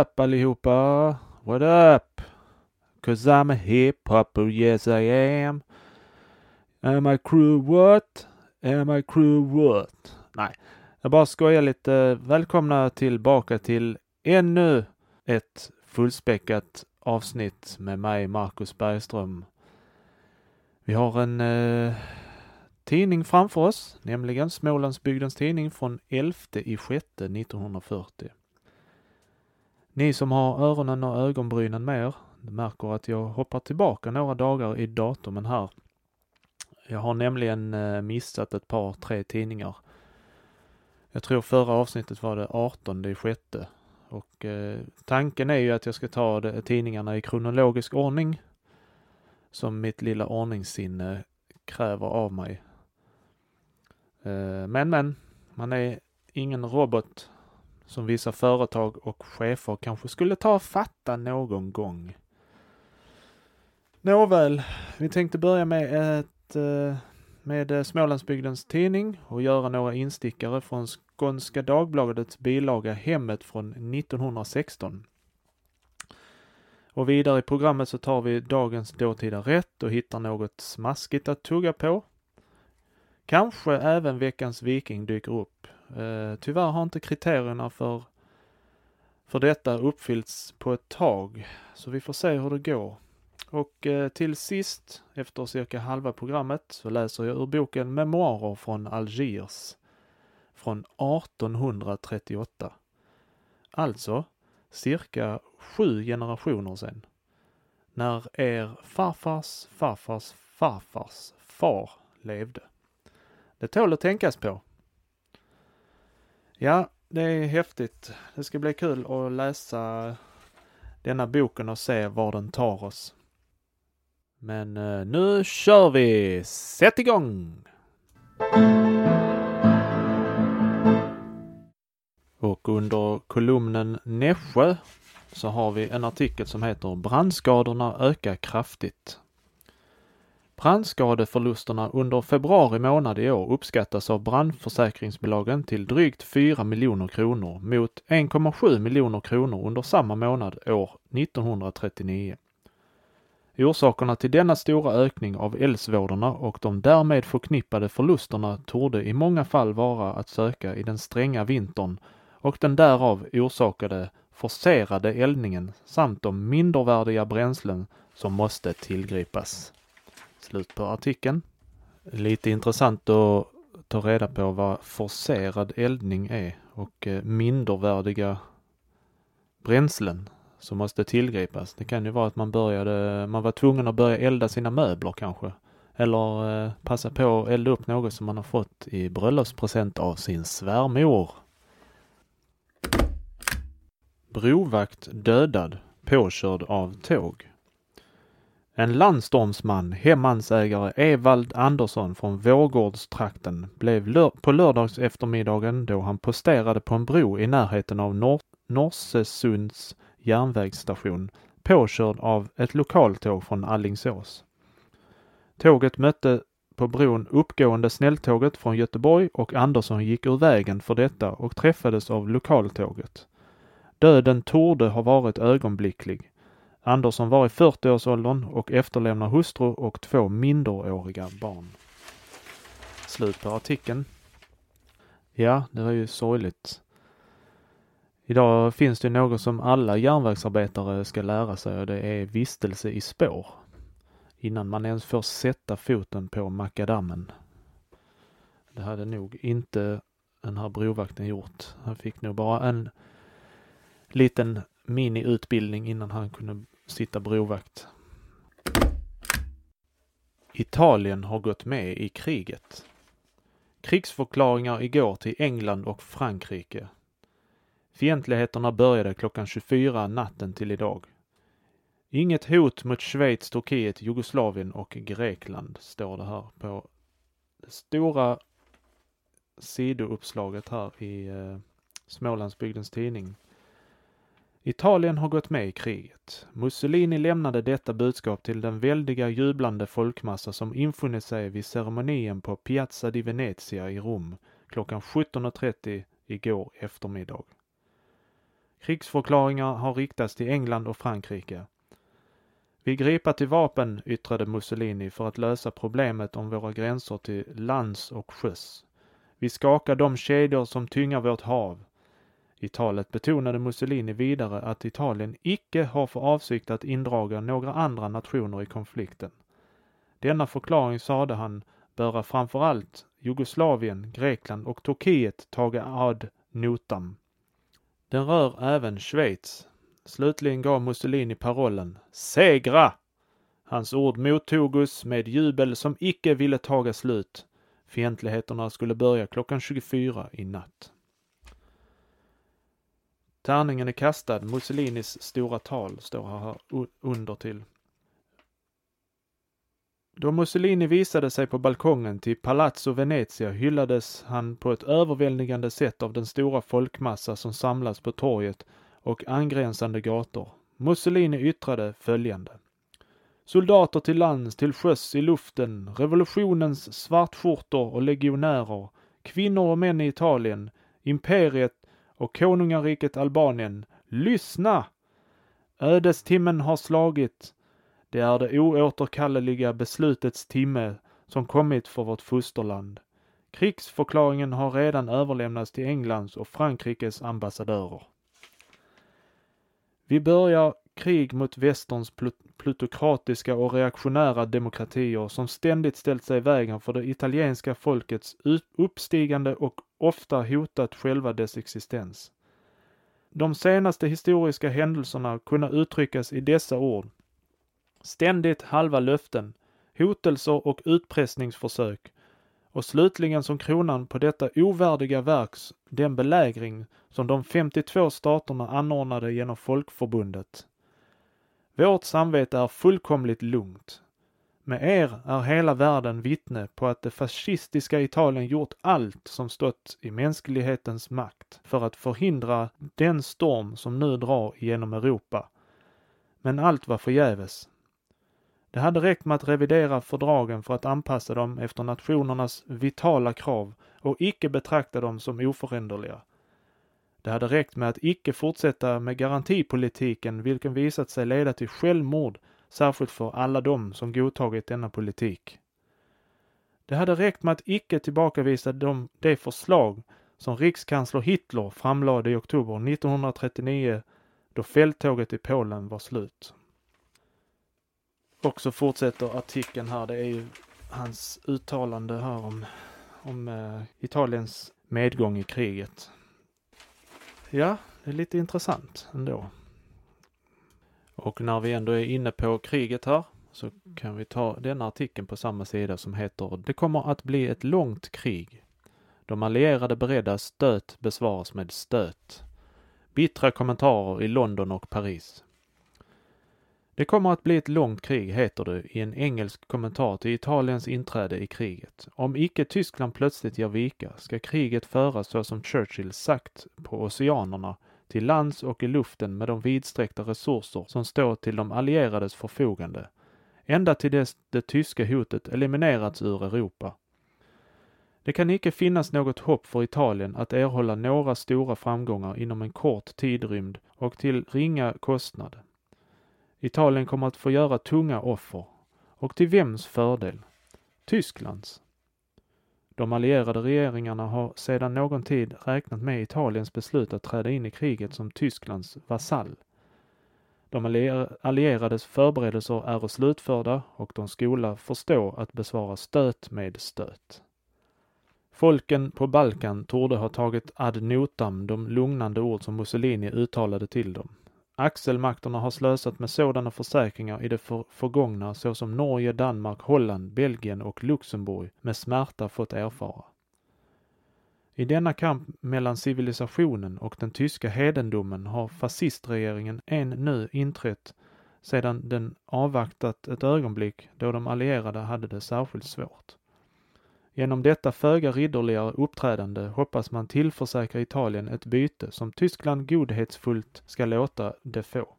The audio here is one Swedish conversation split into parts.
up allihopa? What up? Cause I'm a hiphopper, yes I am. Am I crew what? Am I crew what? Nej, jag bara skojar lite. Välkomna tillbaka till ännu ett fullspäckat avsnitt med mig, Marcus Bergström. Vi har en eh, tidning framför oss, nämligen Smålandsbygdens tidning från 11 i 6 1940. Ni som har öronen och ögonbrynen med er märker att jag hoppar tillbaka några dagar i datumen här. Jag har nämligen eh, missat ett par, tre tidningar. Jag tror förra avsnittet var det 18 det sjätte och eh, tanken är ju att jag ska ta det, tidningarna i kronologisk ordning som mitt lilla ordningssinne kräver av mig. Eh, men, men, man är ingen robot som vissa företag och chefer kanske skulle ta och fatta någon gång. Nåväl, vi tänkte börja med ett eh, med eh, Smålandsbygdens tidning och göra några instickare från Skånska Dagbladets bilaga Hemmet från 1916. Och vidare i programmet så tar vi dagens dåtida rätt och hittar något smaskigt att tugga på. Kanske även veckans Viking dyker upp. Eh, tyvärr har inte kriterierna för, för detta uppfyllts på ett tag, så vi får se hur det går. Och eh, till sist, efter cirka halva programmet, så läser jag ur boken Memoarer från Algiers från 1838. Alltså cirka sju generationer sedan. När er farfars farfars farfars far levde. Det tål att tänkas på. Ja, det är häftigt. Det ska bli kul att läsa denna boken och se var den tar oss. Men eh, nu kör vi! Sätt igång! Och under kolumnen Nässjö så har vi en artikel som heter Brandskadorna ökar kraftigt. Brandskadeförlusterna under februari månad i år uppskattas av brandförsäkringsbolagen till drygt 4 miljoner kronor mot 1,7 miljoner kronor under samma månad år 1939. Orsakerna till denna stora ökning av eldsvådorna och de därmed förknippade förlusterna torde i många fall vara att söka i den stränga vintern och den därav orsakade forcerade eldningen samt de mindervärdiga bränslen som måste tillgripas. Slut på artikeln. Lite intressant att ta reda på vad forcerad eldning är och eh, mindervärdiga bränslen som måste tillgripas. Det kan ju vara att man började, man var tvungen att börja elda sina möbler kanske. Eller eh, passa på att elda upp något som man har fått i bröllopspresent av sin svärmor. Brovakt dödad, påkörd av tåg. En landstormsman, hemmansägare Evald Andersson från Vårgårdstrakten, blev lör på lördags eftermiddagen då han posterade på en bro i närheten av Nor Norsesunds järnvägsstation påkörd av ett lokaltåg från Allingsås. Tåget mötte på bron uppgående snälltåget från Göteborg och Andersson gick ur vägen för detta och träffades av lokaltåget. Döden torde ha varit ögonblicklig. Andersson var i 40-årsåldern och efterlämnar hustru och två minderåriga barn. Slut på artikeln. Ja, det var ju sorgligt. Idag finns det något som alla järnvägsarbetare ska lära sig och det är vistelse i spår. Innan man ens får sätta foten på makadammen. Det hade nog inte den här brovakten gjort. Han fick nog bara en liten miniutbildning innan han kunde sitta brovakt. Italien har gått med i kriget. Krigsförklaringar igår till England och Frankrike. Fientligheterna började klockan 24 natten till idag. Inget hot mot Schweiz, Turkiet, Jugoslavien och Grekland, står det här på det stora sidouppslaget här i eh, Smålandsbygdens tidning. Italien har gått med i kriget. Mussolini lämnade detta budskap till den väldiga jublande folkmassa som infunnit sig vid ceremonien på Piazza di Venezia i Rom klockan 17.30 igår eftermiddag. Krigsförklaringar har riktats till England och Frankrike. Vi gripa till vapen, yttrade Mussolini för att lösa problemet om våra gränser till lands och sjöss. Vi skakar de kedjor som tyngar vårt hav. I talet betonade Mussolini vidare att Italien icke har för avsikt att indraga några andra nationer i konflikten. Denna förklaring sade han böra framförallt Jugoslavien, Grekland och Turkiet taga ad notam. Den rör även Schweiz. Slutligen gav Mussolini parollen ”Segra!” Hans ord mottogus med jubel som icke ville taga slut. Fientligheterna skulle börja klockan 24 i natt. Tärningen är kastad. Mussolinis stora tal står här under till. Då Mussolini visade sig på balkongen till Palazzo Venezia hyllades han på ett överväldigande sätt av den stora folkmassa som samlas på torget och angränsande gator. Mussolini yttrade följande. Soldater till lands, till sjöss, i luften, revolutionens svartskjortor och legionärer, kvinnor och män i Italien, imperiet och konungariket Albanien. Lyssna! Ödestimmen har slagit. Det är det oåterkalleliga beslutets timme som kommit för vårt fosterland. Krigsförklaringen har redan överlämnats till Englands och Frankrikes ambassadörer. Vi börjar krig mot västerns plutokratiska och reaktionära demokratier som ständigt ställt sig i vägen för det italienska folkets uppstigande och ofta hotat själva dess existens. De senaste historiska händelserna kunna uttryckas i dessa ord. Ständigt halva löften, hotelser och utpressningsförsök och slutligen som kronan på detta ovärdiga verks den belägring som de 52 staterna anordnade genom Folkförbundet. Vårt samvete är fullkomligt lugnt. Med er är hela världen vittne på att det fascistiska Italien gjort allt som stått i mänsklighetens makt för att förhindra den storm som nu drar genom Europa. Men allt var förgäves. Det hade räckt med att revidera fördragen för att anpassa dem efter nationernas vitala krav och icke betrakta dem som oföränderliga. Det hade räckt med att icke fortsätta med garantipolitiken vilken visat sig leda till självmord, särskilt för alla dem som godtagit denna politik. Det hade räckt med att icke tillbakavisa de, de förslag som rikskansler Hitler framlade i oktober 1939 då fälttåget i Polen var slut. Och så fortsätter artikeln här, det är ju hans uttalande här om, om eh, Italiens medgång i kriget. Ja, det är lite intressant ändå. Och när vi ändå är inne på kriget här så kan vi ta denna artikeln på samma sida som heter Det kommer att bli ett långt krig. De allierade beredda stöt besvaras med stöt. Bittra kommentarer i London och Paris. Det kommer att bli ett långt krig, heter det i en engelsk kommentar till Italiens inträde i kriget. Om icke Tyskland plötsligt ger vika ska kriget föras så som Churchill sagt på oceanerna, till lands och i luften med de vidsträckta resurser som står till de allierades förfogande, ända till dess det tyska hotet eliminerats ur Europa. Det kan icke finnas något hopp för Italien att erhålla några stora framgångar inom en kort tidrymd och till ringa kostnad. Italien kommer att få göra tunga offer. Och till vems fördel? Tysklands. De allierade regeringarna har sedan någon tid räknat med Italiens beslut att träda in i kriget som Tysklands vasall. De allierades förberedelser är slutförda och de skola förstå att besvara stöt med stöt. Folken på Balkan torde ha tagit ad notam de lugnande ord som Mussolini uttalade till dem. Axelmakterna har slösat med sådana försäkringar i det för förgångna såsom Norge, Danmark, Holland, Belgien och Luxemburg med smärta fått erfara. I denna kamp mellan civilisationen och den tyska hedendomen har fascistregeringen än nu inträtt sedan den avvaktat ett ögonblick då de allierade hade det särskilt svårt. Genom detta föga ridderligare uppträdande hoppas man tillförsäkra Italien ett byte som Tyskland godhetsfullt ska låta det få.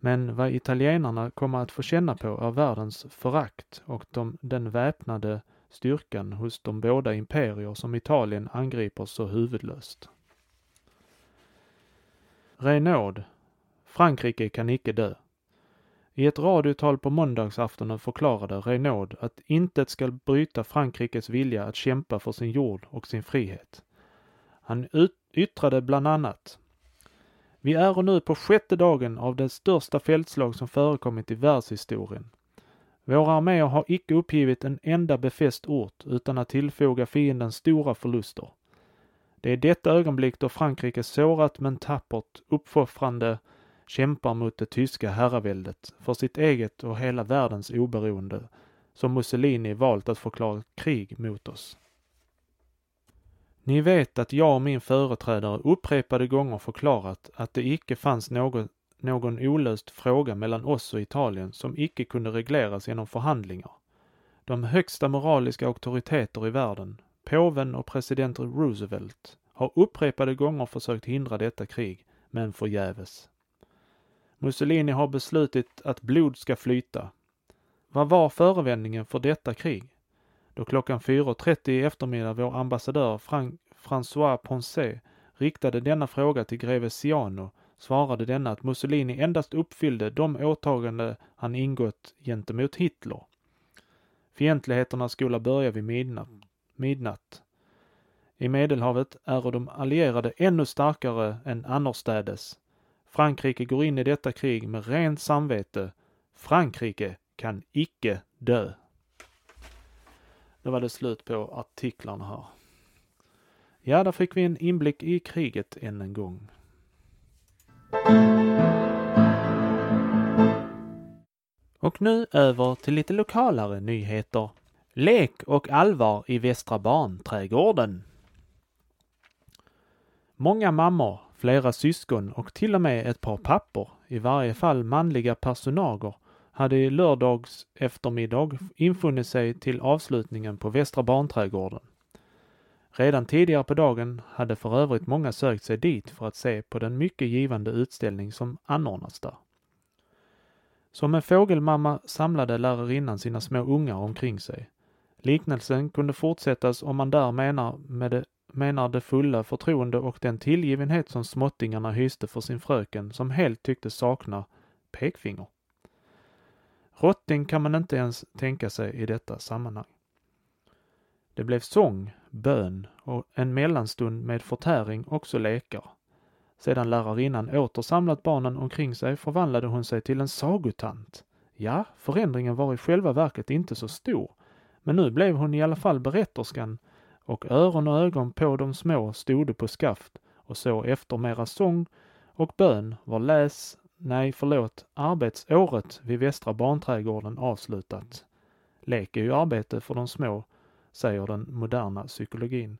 Men vad italienarna kommer att få känna på är världens förakt och de, den väpnade styrkan hos de båda imperier som Italien angriper så huvudlöst. Renaud. Frankrike kan icke dö. I ett radiotal på måndagsaftonen förklarade Reynaud att intet skall bryta Frankrikes vilja att kämpa för sin jord och sin frihet. Han yttrade bland annat Vi är nu på sjätte dagen av det största fältslag som förekommit i världshistorien. Våra arméer har icke uppgivit en enda befäst ort utan att tillfoga fienden stora förluster. Det är detta ögonblick då Frankrike sårat men tappert, uppoffrande kämpar mot det tyska herraväldet för sitt eget och hela världens oberoende som Mussolini valt att förklara krig mot oss. Ni vet att jag och min företrädare upprepade gånger förklarat att det icke fanns någon, någon olöst fråga mellan oss och Italien som icke kunde regleras genom förhandlingar. De högsta moraliska auktoriteter i världen, påven och president Roosevelt, har upprepade gånger försökt hindra detta krig, men förgäves. Mussolini har beslutit att blod ska flyta. Vad var förevändningen för detta krig? Då klockan 4.30 i eftermiddag vår ambassadör Fran François Poncet riktade denna fråga till greve Ciano svarade denna att Mussolini endast uppfyllde de åtaganden han ingått gentemot Hitler. Fientligheterna skulle börja vid midnatt. midnatt. I Medelhavet är de allierade ännu starkare än annorstädes. Frankrike går in i detta krig med rent samvete. Frankrike kan icke dö. Då var det slut på artiklarna här. Ja, där fick vi en inblick i kriget än en gång. Och nu över till lite lokalare nyheter. Lek och allvar i Västra barnträdgården. Många mammor, flera syskon och till och med ett par pappor, i varje fall manliga personager, hade i lördags eftermiddag infunnit sig till avslutningen på Västra barnträdgården. Redan tidigare på dagen hade för övrigt många sökt sig dit för att se på den mycket givande utställning som anordnas där. Som en fågelmamma samlade lärarinnan sina små ungar omkring sig. Liknelsen kunde fortsättas om man där menar med det, menar det fulla förtroende och den tillgivenhet som småttingarna hyste för sin fröken som helt tycktes sakna pekfinger. Rotting kan man inte ens tänka sig i detta sammanhang. Det blev sång, bön och en mellanstund med förtäring också lekar. Sedan lärarinnan åter samlat barnen omkring sig förvandlade hon sig till en sagotant. Ja, förändringen var i själva verket inte så stor, men nu blev hon i alla fall berätterskan och öron och ögon på de små stode på skaft och så efter mera sång och bön var läs, nej förlåt, arbetsåret vid Västra barnträdgården avslutat. Lek är ju arbete för de små säger den moderna psykologin.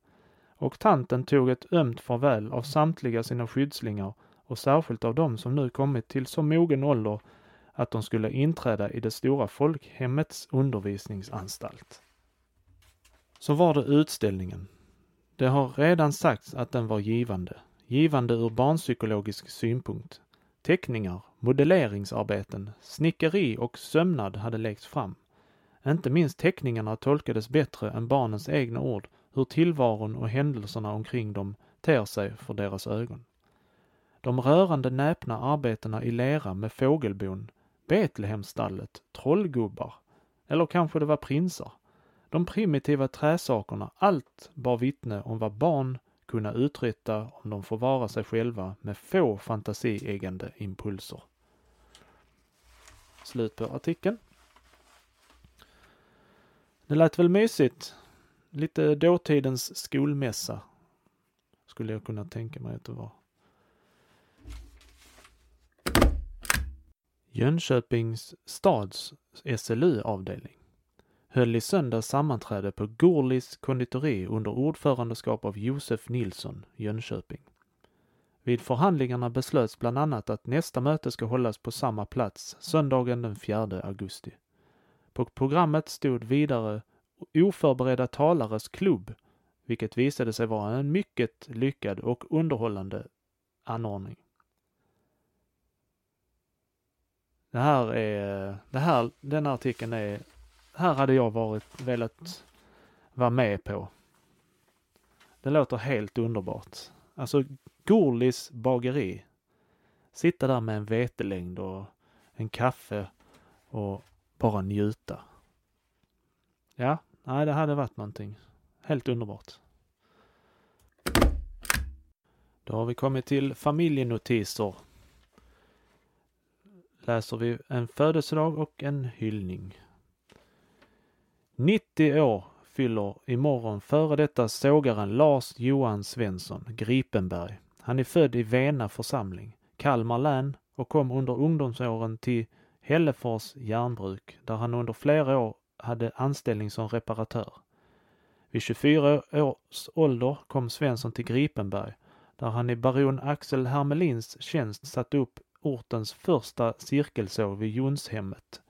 Och tanten tog ett ömt farväl av samtliga sina skyddslingar och särskilt av dem som nu kommit till så mogen ålder att de skulle inträda i det stora folkhemmets undervisningsanstalt. Så var det utställningen. Det har redan sagts att den var givande. Givande ur barnpsykologisk synpunkt. Teckningar, modelleringsarbeten, snickeri och sömnad hade läggs fram. Inte minst teckningarna tolkades bättre än barnens egna ord hur tillvaron och händelserna omkring dem ter sig för deras ögon. De rörande näpna arbetena i lera med fågelbon, Betlehemstallet, trollgubbar, eller kanske det var prinsar. De primitiva träsakerna, allt bar vittne om vad barn kunna uträtta om de får vara sig själva med få fantasieggande impulser. Slut på artikeln. Det lät väl mysigt. Lite dåtidens skolmässa. Skulle jag kunna tänka mig att det var. Jönköpings stads SLU-avdelning höll i söndags sammanträde på Gorlis konditori under ordförandeskap av Josef Nilsson, Jönköping. Vid förhandlingarna beslöts bland annat att nästa möte ska hållas på samma plats söndagen den 4 augusti. På programmet stod vidare oförberedda talares klubb, vilket visade sig vara en mycket lyckad och underhållande anordning. Det här är, det här, den här artikeln är, här hade jag varit, velat vara med på. Det låter helt underbart. Alltså Gorlis bageri. sitta där med en vetelängd och en kaffe och bara njuta. Ja, nej, det hade varit någonting helt underbart. Då har vi kommit till familjenotiser. Läser vi en födelsedag och en hyllning. 90 år fyller imorgon före detta sågaren Lars Johan Svensson, Gripenberg. Han är född i Vena församling, Kalmar län och kom under ungdomsåren till Hällefors järnbruk där han under flera år hade anställning som reparatör. Vid 24 års ålder kom Svensson till Gripenberg där han i baron Axel Hermelins tjänst satte upp ortens första cirkelsåg vid Jonshemmet.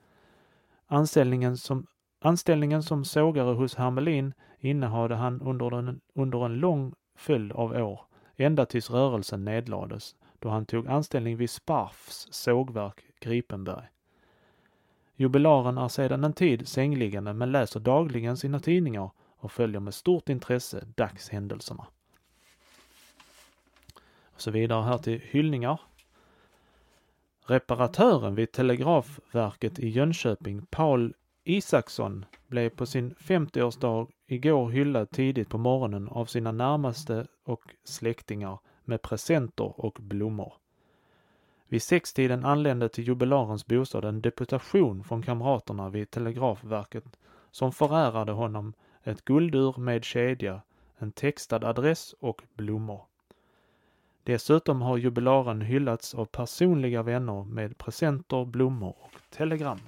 Anställningen som, anställningen som sågare hos Hermelin innehade han under en, under en lång följd av år, ända tills rörelsen nedlades, då han tog anställning vid Sparfs sågverk Gripenberg. Jubilaren är sedan en tid sängliggande men läser dagligen sina tidningar och följer med stort intresse dagshändelserna. Och så vidare här till hyllningar. Reparatören vid Telegrafverket i Jönköping, Paul Isaksson, blev på sin 50-årsdag igår hyllad tidigt på morgonen av sina närmaste och släktingar med presenter och blommor. Vid sextiden anlände till jubilarens bostad en deputation från kamraterna vid Telegrafverket som förärade honom ett guldur med kedja, en textad adress och blommor. Dessutom har jubilaren hyllats av personliga vänner med presenter, blommor och telegram.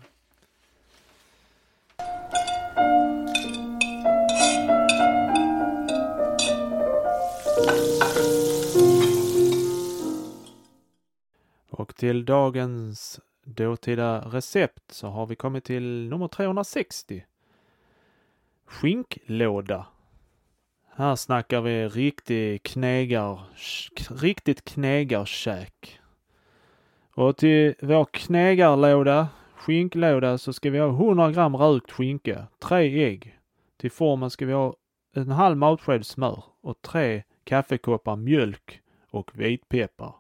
Och till dagens dåtida recept så har vi kommit till nummer 360. Skinklåda. Här snackar vi riktig knegar, riktigt knegarkäk. Och till vår knegarlåda, skinklåda, så ska vi ha 100 gram rökt skinka, tre ägg. Till formen ska vi ha en halv matsked smör och tre kaffekoppar mjölk och vitpeppar.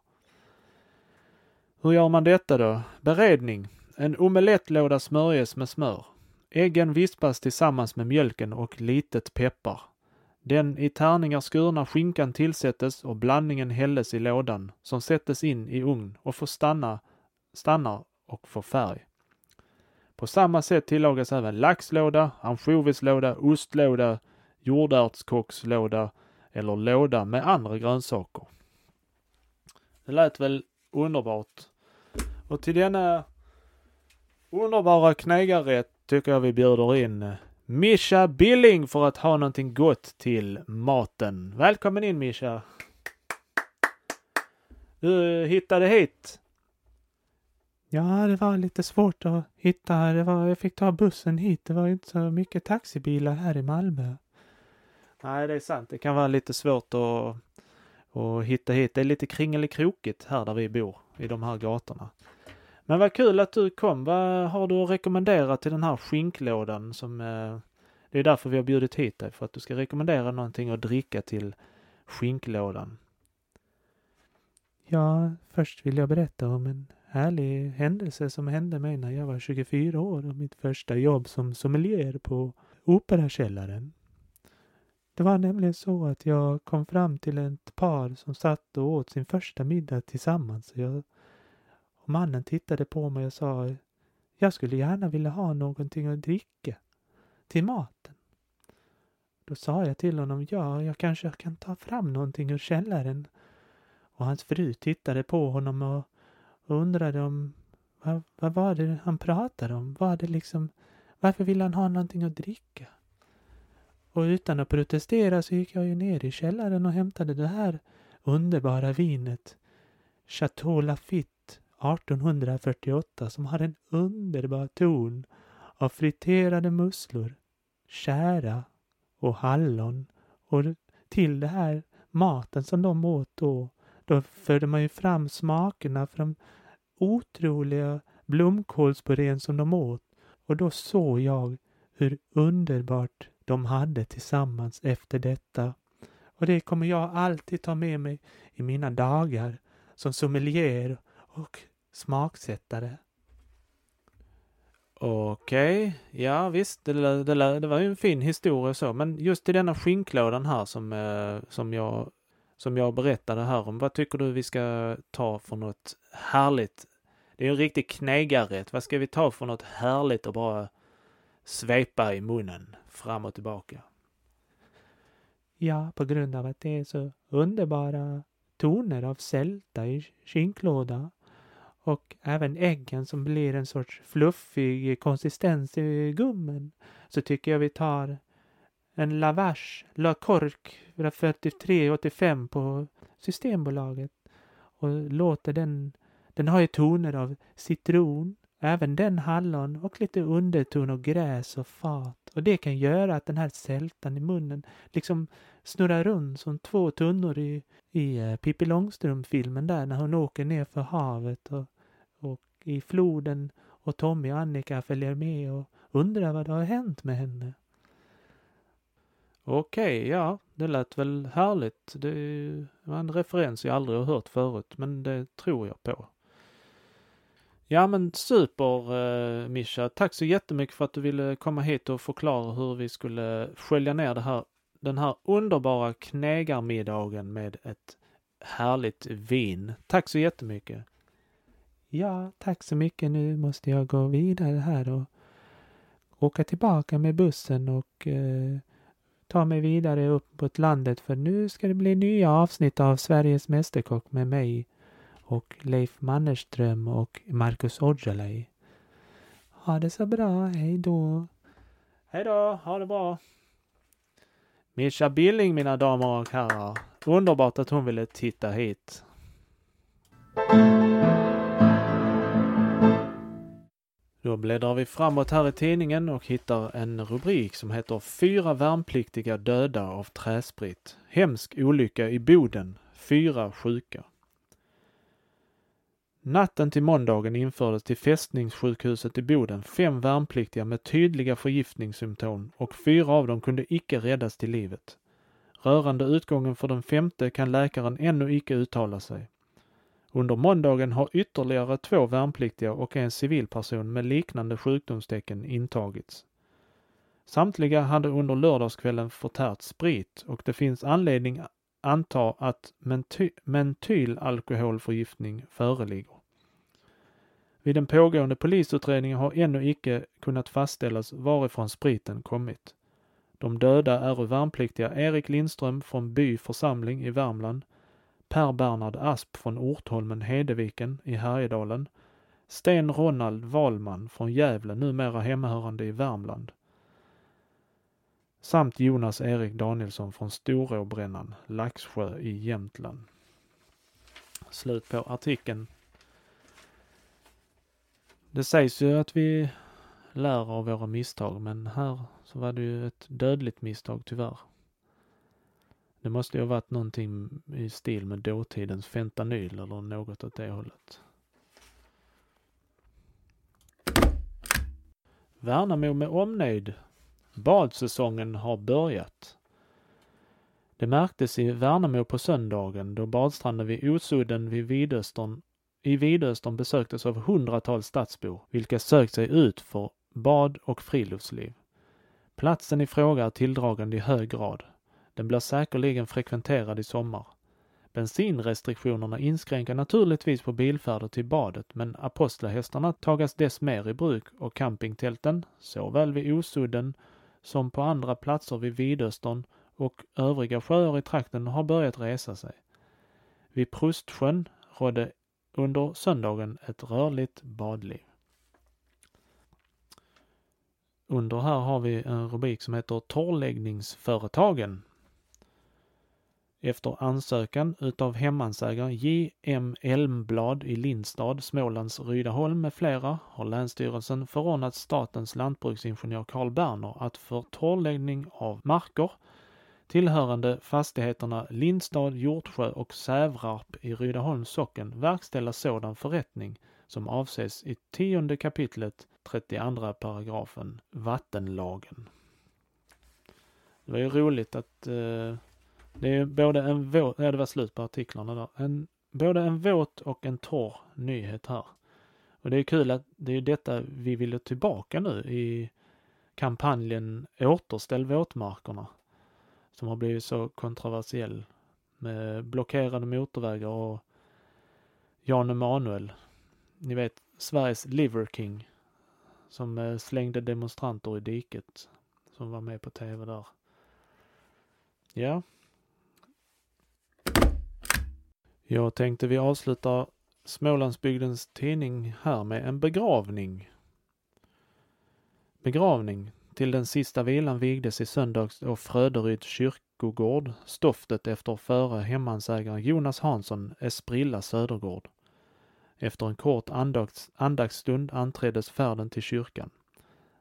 Hur gör man detta då? Beredning. En omelettlåda smörjes med smör. Äggen vispas tillsammans med mjölken och litet peppar. Den i tärningar skurna skinkan tillsättes och blandningen hälles i lådan som sättes in i ugn och får stanna, stannar och får färg. På samma sätt tillagas även laxlåda, ansjovislåda, ostlåda, jordärtskockslåda eller låda med andra grönsaker. Det lät väl underbart. Och till denna underbara knegarrätt tycker jag vi bjuder in Mischa Billing för att ha någonting gott till maten. Välkommen in Mischa! Du hittade hit. Ja, det var lite svårt att hitta. Det var, jag fick ta bussen hit. Det var inte så mycket taxibilar här i Malmö. Nej, det är sant. Det kan vara lite svårt att, och hitta hit. Det är lite kringelikrokigt här där vi bor, i de här gatorna. Men vad kul att du kom. Vad har du att rekommendera till den här skinklådan som eh, det är därför vi har bjudit hit dig, för att du ska rekommendera någonting att dricka till skinklådan. Ja, först vill jag berätta om en härlig händelse som hände mig när jag var 24 år och mitt första jobb som sommelier på Operakällaren. Det var nämligen så att jag kom fram till ett par som satt och åt sin första middag tillsammans. Jag och mannen tittade på mig och sa Jag skulle gärna vilja ha någonting att dricka till maten. Då sa jag till honom, ja, jag kanske kan ta fram någonting ur källaren. Och hans fru tittade på honom och, undrade om vad, vad var det han pratade om? Var det liksom, varför ville han ha någonting att dricka? Och utan att protestera så gick jag ju ner i källaren och hämtade det här underbara vinet. Chateau Lafitte 1848 som har en underbar ton av friterade musslor, kära och hallon. Och till det här maten som de åt då, då förde man ju fram smakerna från otroliga blomkålspurén som de åt. Och då såg jag hur underbart de hade tillsammans efter detta. Och det kommer jag alltid ta med mig i mina dagar som sommelier och smaksättare. Okej, ja visst, det, det, det var ju en fin historia så, men just i denna skinklådan här som, eh, som, jag, som jag berättade här om, vad tycker du vi ska ta för något härligt? Det är ju en riktig knegarrätt. Vad ska vi ta för något härligt och bara svepa i munnen fram och tillbaka? Ja, på grund av att det är så underbara toner av sälta i skinklåda och även äggen som blir en sorts fluffig konsistens i gummen så tycker jag vi tar en Lavache La Cork 4385 på Systembolaget och låter den, den har ju toner av citron, även den hallon och lite underton och gräs och fat. Och det kan göra att den här sältan i munnen liksom snurrar runt som två tunnor i, i eh, Pippi Långstrump-filmen där när hon åker ner för havet och och i floden och Tommy och Annika följer med och undrar vad det har hänt med henne. Okej, okay, ja, det lät väl härligt. Det var en referens jag aldrig har hört förut, men det tror jag på. Ja men super eh, Mischa. Tack så jättemycket för att du ville komma hit och förklara hur vi skulle skölja ner det här, den här underbara knegarmiddagen med ett härligt vin. Tack så jättemycket. Ja, tack så mycket. Nu måste jag gå vidare här och åka tillbaka med bussen och eh, ta mig vidare uppåt landet för nu ska det bli nya avsnitt av Sveriges Mästerkock med mig och Leif Mannerström och Marcus Aujalay. Ha det så bra. Hej då. Hej då. Ha det bra. Mischa Billing, mina damer och herrar. Underbart att hon ville titta hit. Då bläddrar vi framåt här i tidningen och hittar en rubrik som heter Fyra värnpliktiga döda av träsprit. Hemsk olycka i Boden. Fyra sjuka. Natten till måndagen infördes till fästningssjukhuset i Boden fem värnpliktiga med tydliga förgiftningssymptom och fyra av dem kunde icke räddas till livet. Rörande utgången för den femte kan läkaren ännu icke uttala sig. Under måndagen har ytterligare två värnpliktiga och en civilperson med liknande sjukdomstecken intagits. Samtliga hade under lördagskvällen förtärt sprit och det finns anledning anta att menty mentylalkoholförgiftning föreligger. Vid den pågående polisutredningen har ännu icke kunnat fastställas varifrån spriten kommit. De döda är värnpliktiga Erik Lindström från By församling i Värmland Per Bernhard Asp från Ortholmen Hedeviken i Härjedalen, Sten Ronald Wahlman från Gävle, numera hemmahörande i Värmland, samt Jonas Erik Danielsson från Storåbrännan, Laxsjö i Jämtland. Slut på artikeln. Det sägs ju att vi lär av våra misstag, men här så var det ju ett dödligt misstag tyvärr. Det måste ju ha varit någonting i stil med dåtidens fentanyl eller något åt det hållet. Värnamo med omnejd. Badsäsongen har börjat. Det märktes i Värnamo på söndagen då badstranden vid Osudden vid Vidöstern, i Vidöstern besöktes av hundratals stadsbor, vilka sökt sig ut för bad och friluftsliv. Platsen i fråga är tilldragande i hög grad. Den blir säkerligen frekventerad i sommar. Bensinrestriktionerna inskränker naturligtvis på bilfärder till badet, men apostlahästarna tagas dess mer i bruk och campingtälten, såväl vid Osudden som på andra platser vid Vidöstern och övriga sjöar i trakten har börjat resa sig. Vid Prustsjön rådde under söndagen ett rörligt badliv. Under här har vi en rubrik som heter Torrläggningsföretagen efter ansökan utav hemmansägare J.M. Elmblad i Lindstad, Smålands Rydaholm med flera har Länsstyrelsen förordnat statens lantbruksingenjör Carl Berner att för torrläggning av marker tillhörande fastigheterna Lindstad, Hjortsjö och Sävrarp i Rydaholms socken verkställa sådan förrättning som avses i 10 kapitlet 32 paragrafen vattenlagen. Det var ju roligt att eh, det är både en våt, ja det var slut på artiklarna där, en både en våt och en torr nyhet här. Och det är kul att det är detta vi vill tillbaka nu i kampanjen Återställ våtmarkerna. Som har blivit så kontroversiell med blockerade motorvägar och Jan Emanuel, ni vet Sveriges Liver King, som eh, slängde demonstranter i diket, som var med på tv där. Ja. Jag tänkte vi avslutar Smålandsbygdens tidning här med en begravning. Begravning. Till den sista vilan vigdes i söndags och Fröderyds kyrkogård stoftet efter före hemmansägaren Jonas Hansson Esprilla Södergård. Efter en kort andakts, andaktsstund anträddes färden till kyrkan.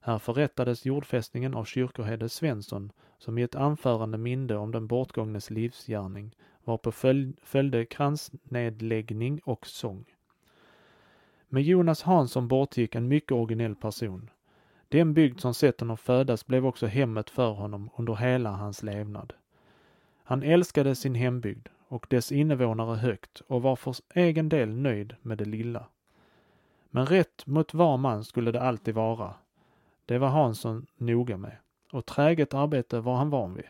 Här förrättades jordfästningen av kyrkoherde Svensson, som i ett anförande minde om den bortgångnes livsgärning, varpå följde kransnedläggning och sång. Med Jonas Hansson bortgick en mycket originell person. Den bygd som sett honom födas blev också hemmet för honom under hela hans levnad. Han älskade sin hembygd och dess invånare högt och var för egen del nöjd med det lilla. Men rätt mot var man skulle det alltid vara. Det var Hansson noga med och träget arbete var han van vid.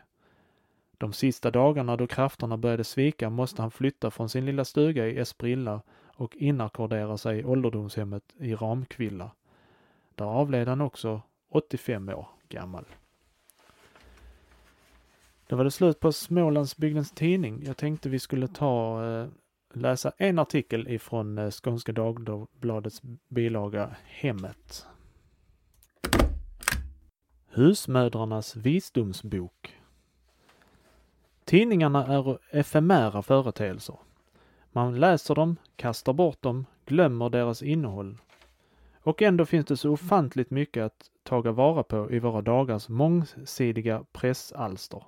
De sista dagarna då krafterna började svika måste han flytta från sin lilla stuga i Esprilla och inackordera sig i ålderdomshemmet i Ramkvilla. Där avled han också 85 år gammal. Då var det slut på Smålandsbygdens tidning. Jag tänkte vi skulle ta eh, läsa en artikel ifrån eh, Skånska Dagbladets bilaga Hemmet. Husmödrarnas visdomsbok. Tidningarna är efemära företeelser. Man läser dem, kastar bort dem, glömmer deras innehåll. Och ändå finns det så ofantligt mycket att taga vara på i våra dagars mångsidiga pressalster.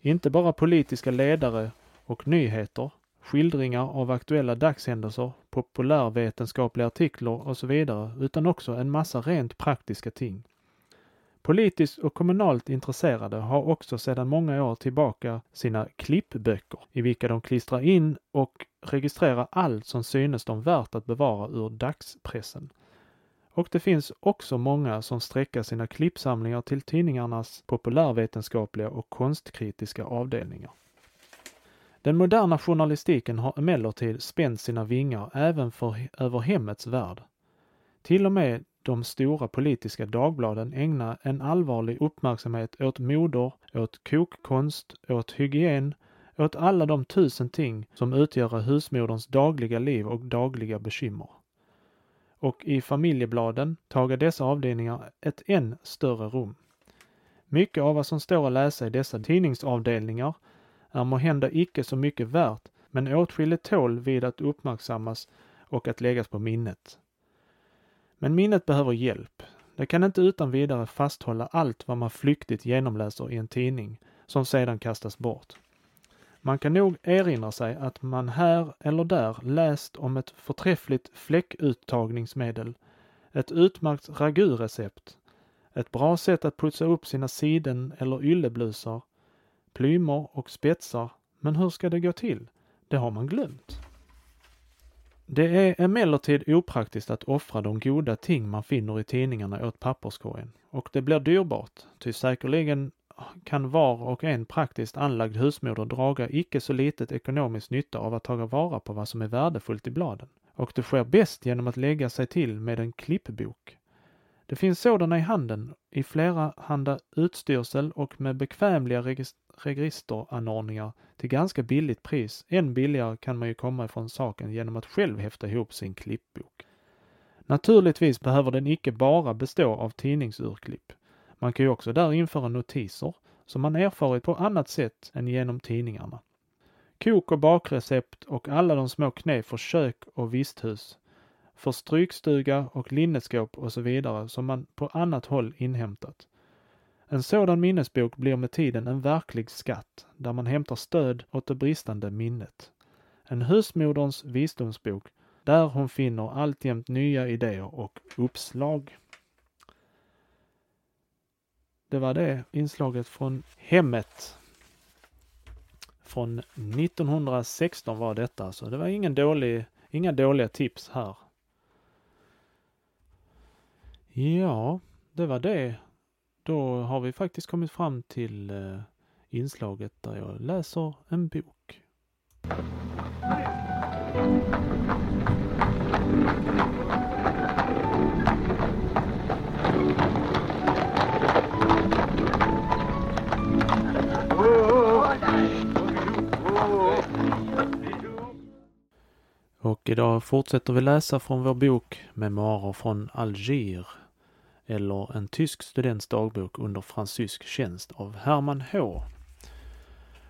Inte bara politiska ledare och nyheter, skildringar av aktuella dagshändelser, populärvetenskapliga artiklar och så vidare, utan också en massa rent praktiska ting. Politiskt och kommunalt intresserade har också sedan många år tillbaka sina klippböcker i vilka de klistrar in och registrerar allt som synes dem värt att bevara ur dagspressen. Och det finns också många som sträcker sina klippsamlingar till tidningarnas populärvetenskapliga och konstkritiska avdelningar. Den moderna journalistiken har emellertid spänt sina vingar även för, över hemmets värld. Till och med de stora politiska dagbladen ägna en allvarlig uppmärksamhet åt moder, åt kokkonst, åt hygien, åt alla de tusen ting som utgör husmoderns dagliga liv och dagliga bekymmer och i familjebladen tager dessa avdelningar ett än större rum. Mycket av vad som står att läsa i dessa tidningsavdelningar är måhända icke så mycket värt, men åtskilligt tål vid att uppmärksammas och att läggas på minnet. Men minnet behöver hjälp. Det kan inte utan vidare fasthålla allt vad man flyktigt genomläser i en tidning, som sedan kastas bort. Man kan nog erinra sig att man här eller där läst om ett förträffligt fläckuttagningsmedel, ett utmärkt ragurecept, ett bra sätt att putsa upp sina siden eller ylleblusar, plymer och spetsar, men hur ska det gå till? Det har man glömt. Det är emellertid opraktiskt att offra de goda ting man finner i tidningarna åt papperskorgen och det blir dyrbart, ty säkerligen kan var och en praktiskt anlagd husmoder draga icke så litet ekonomisk nytta av att taga vara på vad som är värdefullt i bladen. Och det sker bäst genom att lägga sig till med en klippbok. Det finns sådana i handeln i flera handa utstyrsel och med bekvämliga registeranordningar till ganska billigt pris. Än billigare kan man ju komma ifrån saken genom att själv häfta ihop sin klippbok. Naturligtvis behöver den icke bara bestå av tidningsurklipp. Man kan ju också där införa notiser som man erfarit på annat sätt än genom tidningarna. Kok och bakrecept och alla de små knep för kök och visthus, för strykstuga och linneskåp och så vidare som man på annat håll inhämtat. En sådan minnesbok blir med tiden en verklig skatt där man hämtar stöd åt det bristande minnet. En husmoderns visdomsbok där hon finner alltjämt nya idéer och uppslag. Det var det inslaget från hemmet. från 1916 var detta, så det var ingen dålig, inga dåliga tips här. Ja, det var det. Då har vi faktiskt kommit fram till eh, inslaget där jag läser en bok. Och idag fortsätter vi läsa från vår bok Memoarer från Alger eller En tysk students dagbok under fransysk tjänst av Herman H.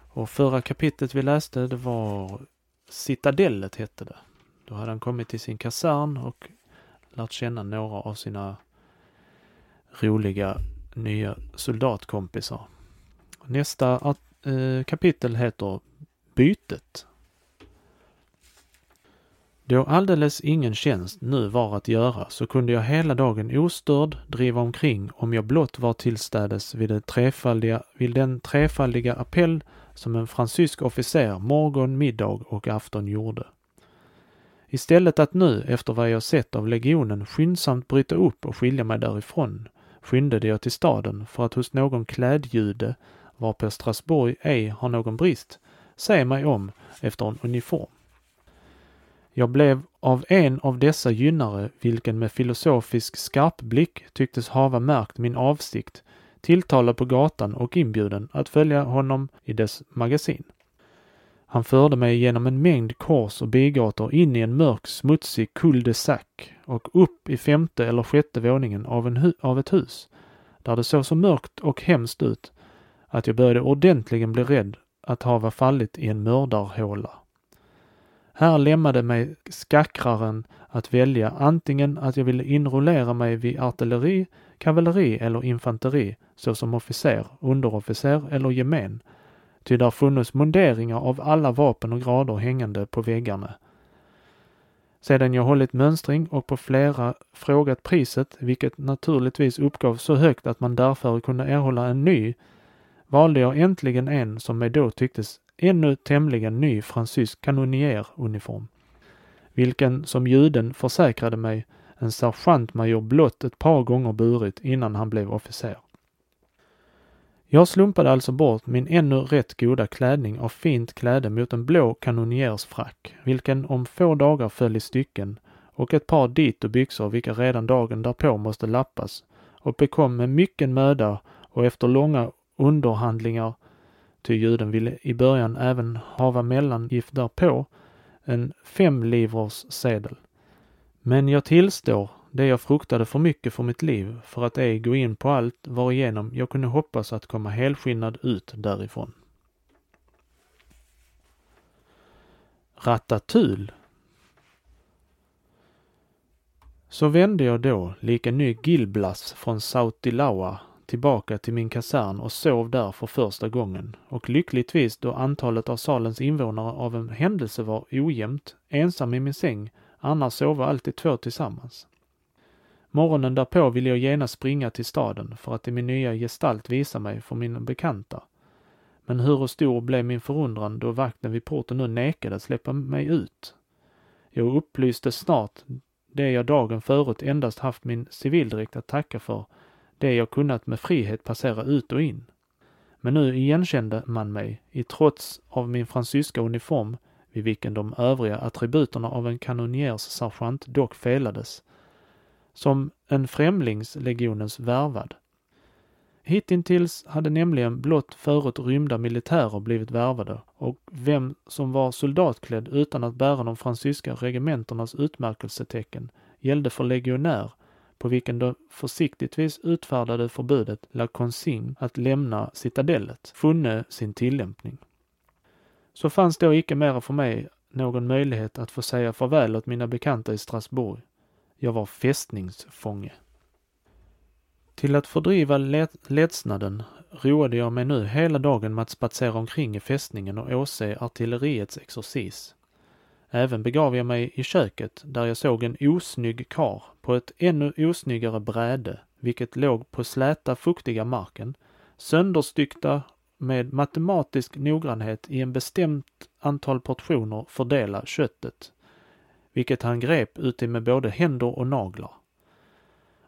Och förra kapitlet vi läste det var Citadellet hette det. Då hade han kommit till sin kasern och lärt känna några av sina roliga nya soldatkompisar. Nästa eh, kapitel heter Bytet då alldeles ingen tjänst nu var att göra så kunde jag hela dagen ostörd driva omkring om jag blott var tillstädes vid, det trefaldiga, vid den trefaldiga appell som en fransysk officer morgon, middag och afton gjorde. Istället att nu, efter vad jag sett av legionen, skyndsamt bryta upp och skilja mig därifrån, skyndade jag till staden för att hos någon klädjude, varpå Strasbourg ej har någon brist, se mig om efter en uniform. Jag blev av en av dessa gynnare, vilken med filosofisk skarpblick tycktes hava märkt min avsikt, tilltalad på gatan och inbjuden att följa honom i dess magasin. Han förde mig genom en mängd kors och bigator in i en mörk smutsig cul-de-sac och upp i femte eller sjätte våningen av, en av ett hus, där det såg så mörkt och hemskt ut att jag började ordentligen bli rädd att hava fallit i en mördarhåla. Här lämnade mig skackraren att välja antingen att jag ville inrullera mig vid artilleri, kavalleri eller infanteri såsom officer, underofficer eller gemen. Ty där funnits munderingar av alla vapen och grader hängande på väggarna. Sedan jag hållit mönstring och på flera frågat priset, vilket naturligtvis uppgavs så högt att man därför kunde erhålla en ny, valde jag äntligen en som mig då tycktes ännu tämligen ny fransysk kanonieruniform, vilken som juden försäkrade mig en sergeantmajor blott ett par gånger burit innan han blev officer. Jag slumpade alltså bort min ännu rätt goda klädning av fint kläde mot en blå kanoniersfrack, vilken om få dagar föll i stycken, och ett par dito byxor vilka redan dagen därpå måste lappas, och bekom med mycken möda och efter långa underhandlingar ty juden ville i början även hava mellangift därpå, en femlivers sedel. Men jag tillstår det jag fruktade för mycket för mitt liv för att ej gå in på allt varigenom jag kunde hoppas att komma helskinnad ut därifrån. Ratatul. Så vände jag då, lika ny Gilblas från Sautilaua tillbaka till min kasern och sov där för första gången och lyckligtvis då antalet av salens invånare av en händelse var ojämnt, ensam i min säng, annars sova alltid två tillsammans. Morgonen därpå ville jag genast springa till staden för att i min nya gestalt visa mig för mina bekanta. Men hur stor blev min förundran då vakten vid porten nu nekade att släppa mig ut. Jag upplyste snart det jag dagen förut endast haft min civildräkt att tacka för det jag kunnat med frihet passera ut och in. Men nu igenkände man mig, i trots av min fransyska uniform, vid vilken de övriga attributerna av en kanonjärssergeant dock felades, som en främlingslegionens värvad. Hittills hade nämligen blott förut rymda militärer blivit värvade och vem som var soldatklädd utan att bära de fransyska regementernas utmärkelsetecken gällde för legionär på vilken det försiktigtvis utfärdade förbudet La Consigne att lämna citadellet funne sin tillämpning. Så fanns då icke mera för mig någon möjlighet att få säga farväl åt mina bekanta i Strasbourg. Jag var fästningsfånge. Till att fördriva ledsnaden roade jag mig nu hela dagen med att spatsera omkring i fästningen och åse artilleriets exercis. Även begav jag mig i köket där jag såg en osnygg kar på ett ännu osnyggare bräde, vilket låg på släta fuktiga marken, sönderstyckta med matematisk noggrannhet i en bestämt antal portioner fördela köttet, vilket han grep uti med både händer och naglar.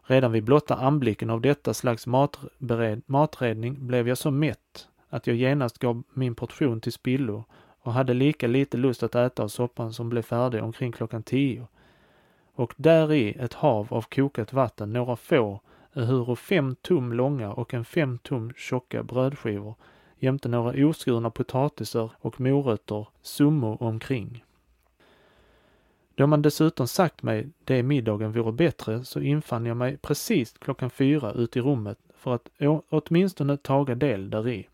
Redan vid blotta anblicken av detta slags matbered, matredning blev jag så mätt att jag genast gav min portion till spillo och hade lika lite lust att äta av soppan som blev färdig omkring klockan tio. Och där i ett hav av kokat vatten några få, ehuru fem tum långa och en fem tum tjocka brödskivor jämte några oskurna potatisar och morötter summo omkring. Då man dessutom sagt mig det middagen vore bättre så infann jag mig precis klockan fyra ut i rummet för att åtminstone taga del däri.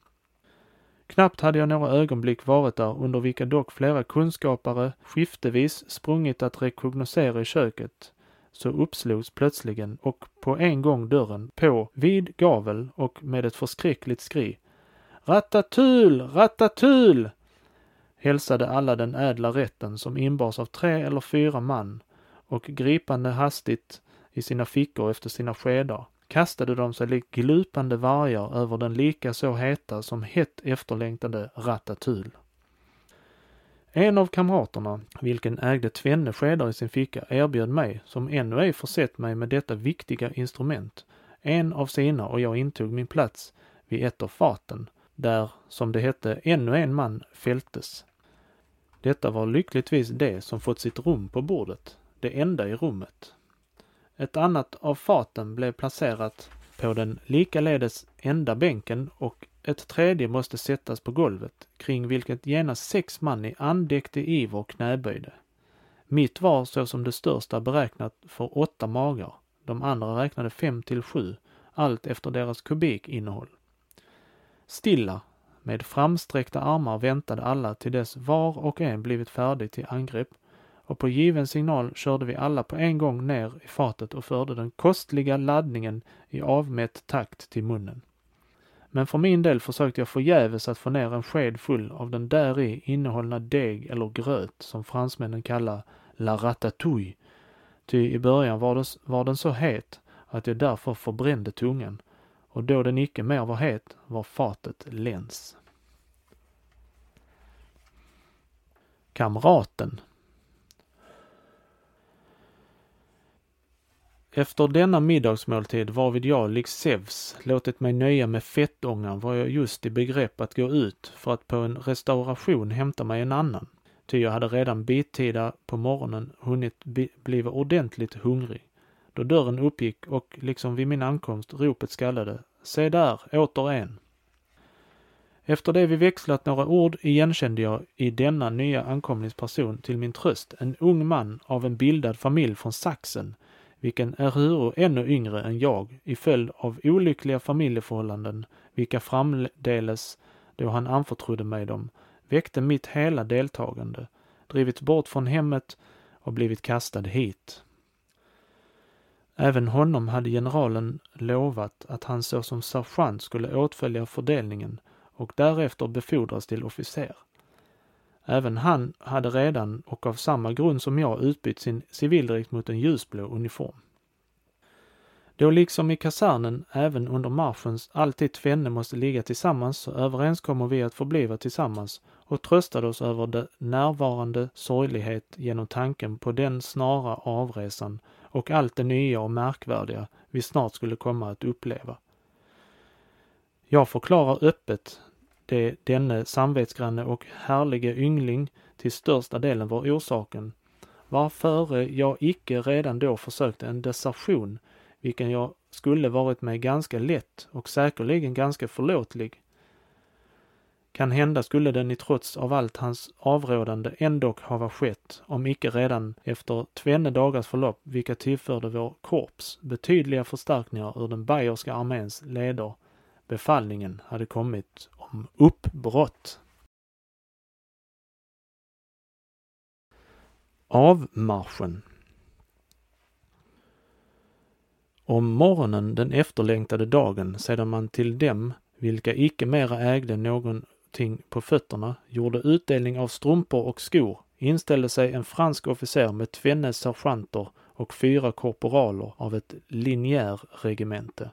Knappt hade jag några ögonblick varit där under vilka dock flera kunskapare skiftevis sprungit att rekognosera i köket så uppslogs plötsligen och på en gång dörren på vid gavel och med ett förskräckligt skri. Rattatul! Rattatul! hälsade alla den ädla rätten som inbars av tre eller fyra man och gripande hastigt i sina fickor efter sina skedar kastade de sig likt glupande vargar över den lika så heta som hett efterlängtade Ratatouille. En av kamraterna, vilken ägde tvenne skedar i sin ficka, erbjöd mig, som ännu ej försett mig med detta viktiga instrument, en av sina och jag intog min plats vid ett av faten, där, som det hette, ännu en man fältes. Detta var lyckligtvis det som fått sitt rum på bordet, det enda i rummet. Ett annat av faten blev placerat på den likaledes enda bänken och ett tredje måste sättas på golvet, kring vilket genast sex man i andäktig iver knäböjde. Mitt var såsom det största beräknat för åtta magar, de andra räknade fem till sju, allt efter deras kubikinnehåll. Stilla, med framsträckta armar väntade alla till dess var och en blivit färdig till angrepp och på given signal körde vi alla på en gång ner i fatet och förde den kostliga laddningen i avmätt takt till munnen. Men för min del försökte jag förgäves att få ner en sked full av den däri innehållna deg eller gröt som fransmännen kallar la ratatouille. Ty i början var, det, var den så het att jag därför förbrände tungan och då den icke mer var het var fatet läns. Kamraten Efter denna middagsmåltid varvid jag, likt Zeus, låtit mig nöja med fettångan var jag just i begrepp att gå ut för att på en restauration hämta mig en annan. Ty jag hade redan bittida på morgonen hunnit bli ordentligt hungrig. Då dörren uppgick och, liksom vid min ankomst, ropet skallade. Se där, åter en. Efter det vi växlat några ord igenkände jag i denna nya ankomlingsperson till min tröst en ung man av en bildad familj från Saxen, vilken är huru ännu yngre än jag i följd av olyckliga familjeförhållanden, vilka framdeles, då han anförtrodde mig dem, väckte mitt hela deltagande, drivits bort från hemmet och blivit kastad hit. Även honom hade generalen lovat att han såsom sergeant skulle åtfölja fördelningen och därefter befordras till officer. Även han hade redan och av samma grund som jag utbytt sin civildräkt mot en ljusblå uniform. Då liksom i kasernen även under marschens alltid tvenne måste ligga tillsammans så överenskommer vi att förbliva tillsammans och tröstade oss över det närvarande sorglighet genom tanken på den snara avresan och allt det nya och märkvärdiga vi snart skulle komma att uppleva. Jag förklarar öppet det denne samvetsgranne och härlige yngling till största delen var orsaken, varför jag icke redan då försökte en desertion, vilken jag skulle varit mig ganska lätt och säkerligen ganska förlåtlig. Kan hända skulle den i trots av allt hans avrådande ändock hava skett, om icke redan efter tvenne dagars förlopp, vilka tillförde vår korps betydliga förstärkningar ur den bayerska arméns leder, befallningen hade kommit om uppbrott. Avmarschen Om morgonen den efterlängtade dagen sedan man till dem, vilka icke mera ägde någonting på fötterna, gjorde utdelning av strumpor och skor, inställde sig en fransk officer med tvenne sergeanter och fyra korporaler av ett linjärregemente,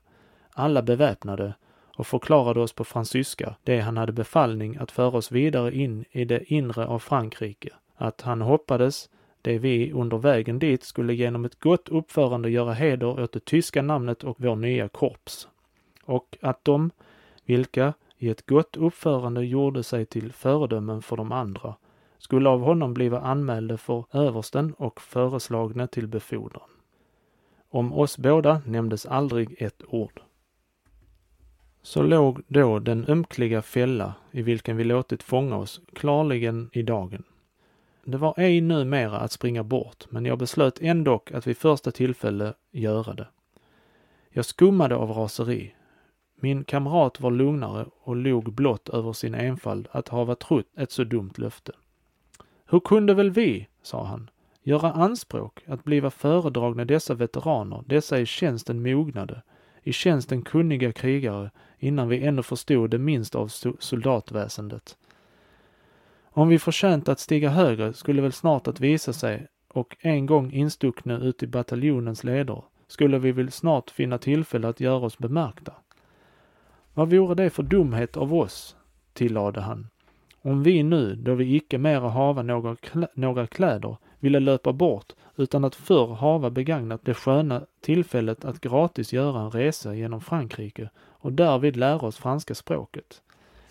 alla beväpnade och förklarade oss på fransyska det han hade befallning att föra oss vidare in i det inre av Frankrike, att han hoppades det vi under vägen dit skulle genom ett gott uppförande göra heder åt det tyska namnet och vår nya korps. Och att de, vilka i ett gott uppförande gjorde sig till föredömen för de andra, skulle av honom bliva anmälda för översten och föreslagna till befordran. Om oss båda nämndes aldrig ett ord. Så låg då den ömkliga fälla i vilken vi låtit fånga oss klarligen i dagen. Det var ej numera att springa bort, men jag beslöt ändock att vid första tillfälle göra det. Jag skummade av raseri. Min kamrat var lugnare och log blott över sin enfald att hava trott ett så dumt löfte. Hur kunde väl vi, sa han, göra anspråk att bliva föredragna dessa veteraner, dessa i tjänsten mognade, i tjänsten kunniga krigare, innan vi ännu förstod det minsta av soldatväsendet. Om vi förtjänt att stiga högre skulle väl snart att visa sig och en gång instuckna ut i bataljonens leder skulle vi väl snart finna tillfälle att göra oss bemärkta. Vad vore det för dumhet av oss, tillade han, om vi nu, då vi icke mera hava några, några kläder, ville löpa bort, utan att förr hava begagnat det sköna tillfället att gratis göra en resa genom Frankrike och därvid lära oss franska språket.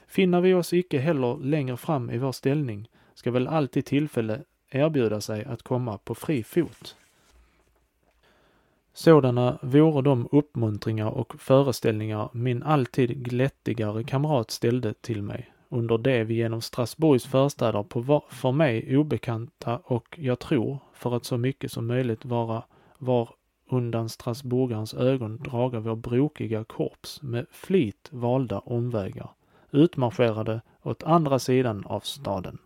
Finner vi oss icke heller längre fram i vår ställning, ska väl alltid tillfälle erbjuda sig att komma på fri fot. Sådana vore de uppmuntringar och föreställningar min alltid glättigare kamrat ställde till mig under det vi genom Strasbourgs förstäder på för mig obekanta och jag tror, för att så mycket som möjligt vara var undan strasburgarens ögon draga vår brokiga korps med flit valda omvägar, utmarscherade åt andra sidan av staden.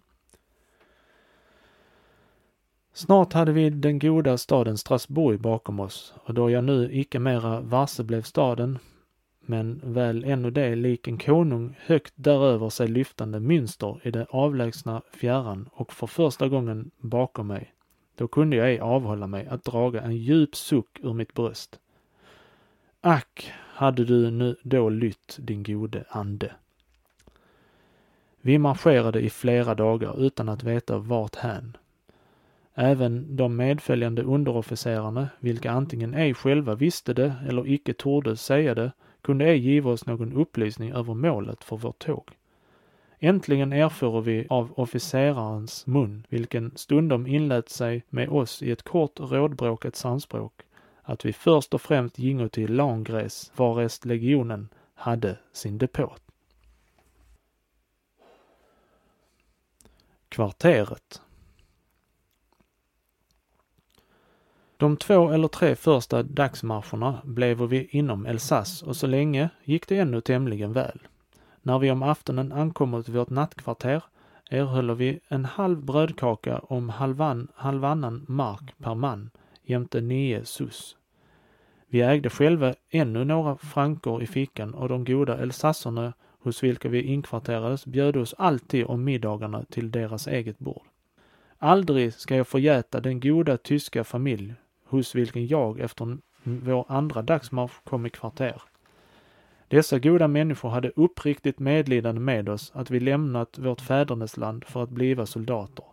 Snart hade vi den goda staden Strasbourg bakom oss och då jag nu icke mera varse blev staden men väl ännu det lik en konung högt däröver sig lyftande mönster i det avlägsna fjärran och för första gången bakom mig. Då kunde jag ej avhålla mig att draga en djup suck ur mitt bröst. Ack, hade du nu då lytt din gode ande. Vi marscherade i flera dagar utan att veta vart hän. Även de medföljande underofficerarna, vilka antingen ej själva visste det eller icke torde säga det, kunde ej giva oss någon upplysning över målet för vårt tåg. Äntligen erfor vi av officerarens mun, vilken stundom inlät sig med oss i ett kort rådbråkat samspråk, att vi först och främst gingo till Langres, varest legionen hade sin depåt. Kvarteret De två eller tre första dagsmarscherna blev vi inom Elsass och så länge gick det ännu tämligen väl. När vi om aftonen ankom till vårt nattkvarter erhöll vi en halv brödkaka om halvan, halvannan mark per man jämte nio sus. Vi ägde själva ännu några frankor i fickan och de goda elsasserna hos vilka vi inkvarterades bjöd oss alltid om middagarna till deras eget bord. Aldrig ska jag förgäta den goda tyska familj hos vilken jag efter vår andra dagsmarsch kom i kvarter. Dessa goda människor hade uppriktigt medlidande med oss att vi lämnat vårt fädernesland för att bliva soldater.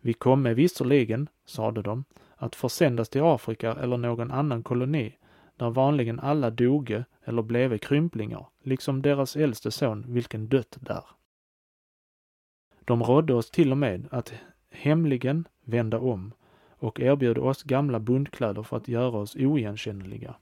Vi komme visserligen, sade de, att försändas till Afrika eller någon annan koloni, där vanligen alla doge eller bleve krymplingar, liksom deras äldste son, vilken dött där. De rådde oss till och med att hemligen vända om och erbjuder oss gamla bundkläder för att göra oss oigenkännliga.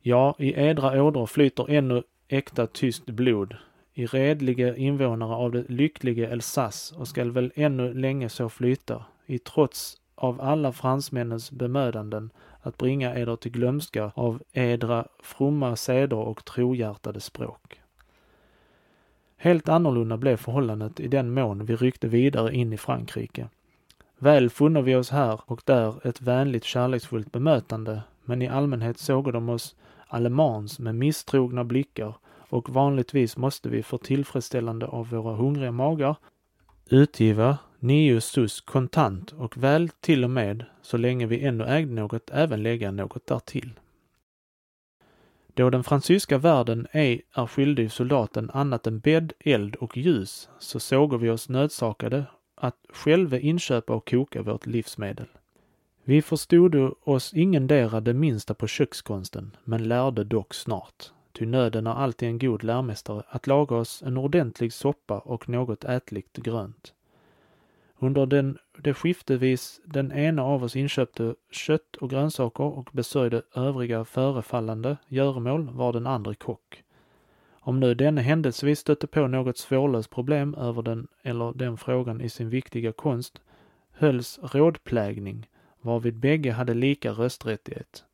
Ja, i edra ådror flyter ännu äkta tyst blod, i redlige invånare av det lyckliga Elsass och skall väl ännu länge så flyta, i trots av alla fransmännens bemödanden att bringa eder till glömska av edra fromma seder och trohjärtade språk. Helt annorlunda blev förhållandet i den mån vi ryckte vidare in i Frankrike. Väl funno vi oss här och där ett vänligt kärleksfullt bemötande, men i allmänhet såg de oss allemans med misstrogna blickar och vanligtvis måste vi för tillfredsställande av våra hungriga magar utgiva nio sus kontant och väl till och med, så länge vi ännu ägde något, även lägga något därtill. Då den fransyska världen ej är skyldig soldaten annat än bädd, eld och ljus, så såg vi oss nödsakade att själva inköpa och koka vårt livsmedel. Vi förstod oss ingendera det minsta på kökskonsten, men lärde dock snart, ty nöden är alltid en god lärmästare, att laga oss en ordentlig soppa och något ätligt grönt. Under den, det skiftevis den ena av oss inköpte kött och grönsaker och besörjde övriga förefallande göromål var den andra kock. Om nu denne händelsevis stötte på något svårlöst problem över den eller den frågan i sin viktiga konst hölls rådplägning, varvid bägge hade lika rösträttighet.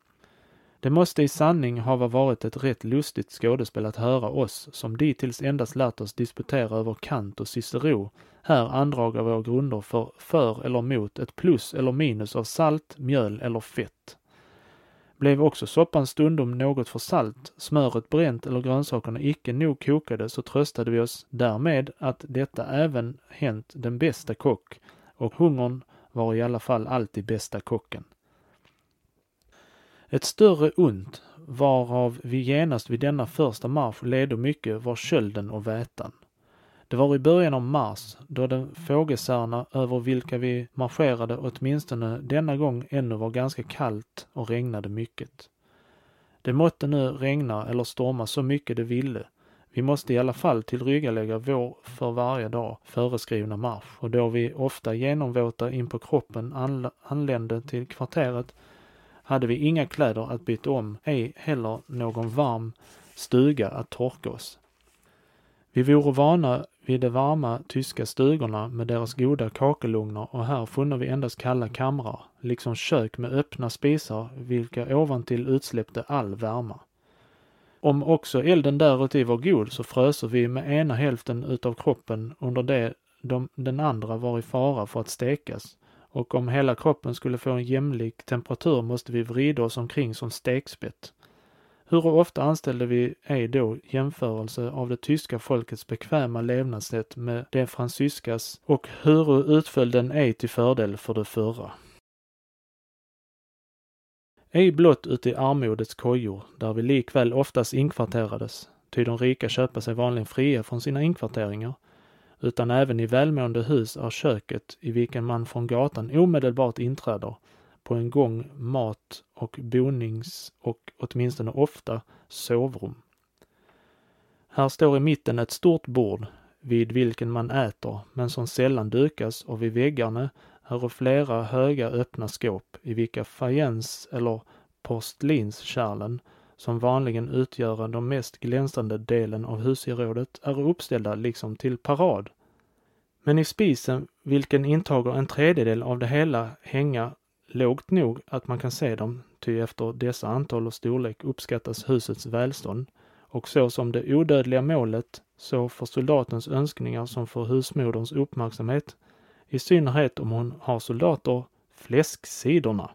Det måste i sanning hava varit ett rätt lustigt skådespel att höra oss, som dittills endast lärt oss disputera över Kant och Cicero, här andraga våra grunder för för eller mot ett plus eller minus av salt, mjöl eller fett. Blev också soppan stundom något för salt, smöret bränt eller grönsakerna icke nog kokade så tröstade vi oss därmed att detta även hänt den bästa kock och hungern var i alla fall alltid bästa kocken. Ett större ont, varav vi genast vid denna första marsch ledo mycket, var kölden och vätan. Det var i början av mars, då den fågelsärna över vilka vi marscherade åtminstone denna gång ännu var ganska kallt och regnade mycket. Det måtte nu regna eller storma så mycket det ville. Vi måste i alla fall tillryggalägga vår för varje dag föreskrivna marsch och då vi ofta genomvåta in på kroppen anlände till kvarteret hade vi inga kläder att byta om, ej heller någon varm stuga att torka oss. Vi vore vana vid de varma tyska stugorna med deras goda kakelugnar och här funne vi endast kalla kamrar, liksom kök med öppna spisar, vilka ovantill utsläppte all värma. Om också elden däruti var god så fröser vi med ena hälften utav kroppen under det de, den andra var i fara för att stekas och om hela kroppen skulle få en jämlik temperatur måste vi vrida oss omkring som stekspett. Hur ofta anställde vi ej då jämförelse av det tyska folkets bekväma levnadssätt med det fransyskas och hur utföll den ej till fördel för det förra. Ej blott uti armodets kojor, där vi likväl oftast inkvarterades, ty de rika köpa sig vanligen fria från sina inkvarteringar, utan även i välmående hus är köket, i vilken man från gatan omedelbart inträder, på en gång mat och bonings och åtminstone ofta sovrum. Här står i mitten ett stort bord vid vilken man äter, men som sällan dukas och vid väggarna är flera höga öppna skåp i vilka fajens eller porslinskärlen som vanligen utgör den mest glänsande delen av husgerådet är uppställda liksom till parad. Men i spisen, vilken intager en tredjedel av det hela, hänga lågt nog att man kan se dem, ty efter dessa antal och storlek uppskattas husets välstånd, och så som det odödliga målet, så för soldatens önskningar som för husmoderns uppmärksamhet, i synnerhet om hon har soldater, fläsksidorna.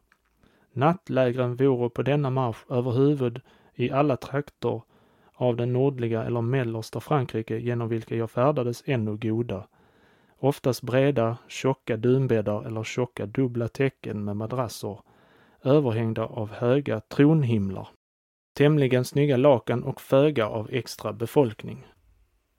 Nattlägren vore på denna marsch överhuvud i alla trakter av den nordliga eller mellersta Frankrike genom vilka jag färdades ännu goda, oftast breda, tjocka dunbäddar eller tjocka dubbla täcken med madrasser, överhängda av höga tronhimlar. Tämligen snygga lakan och föga av extra befolkning.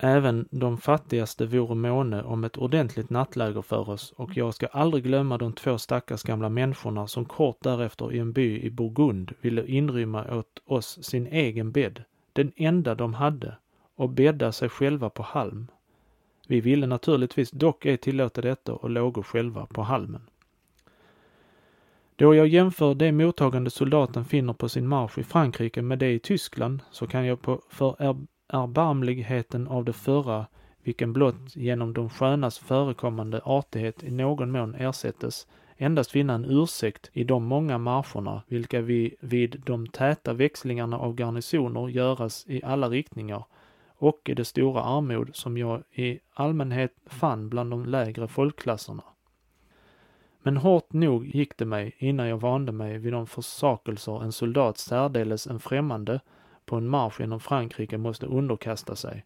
Även de fattigaste vore måne om ett ordentligt nattläger för oss och jag ska aldrig glömma de två stackars gamla människorna som kort därefter i en by i Burgund ville inrymma åt oss sin egen bädd, den enda de hade, och bädda sig själva på halm. Vi ville naturligtvis dock ej tillåta detta och låg själva på halmen. Då jag jämför det mottagande soldaten finner på sin marsch i Frankrike med det i Tyskland så kan jag på, för erbarmligheten av det förra, vilken blott genom de skönas förekommande artighet i någon mån ersättes, endast finna en ursäkt i de många marscherna, vilka vi vid de täta växlingarna av garnisoner göras i alla riktningar och i det stora armod som jag i allmänhet fann bland de lägre folkklasserna. Men hårt nog gick det mig innan jag vande mig vid de försakelser en soldat särdeles en främmande på en marsch genom Frankrike måste underkasta sig.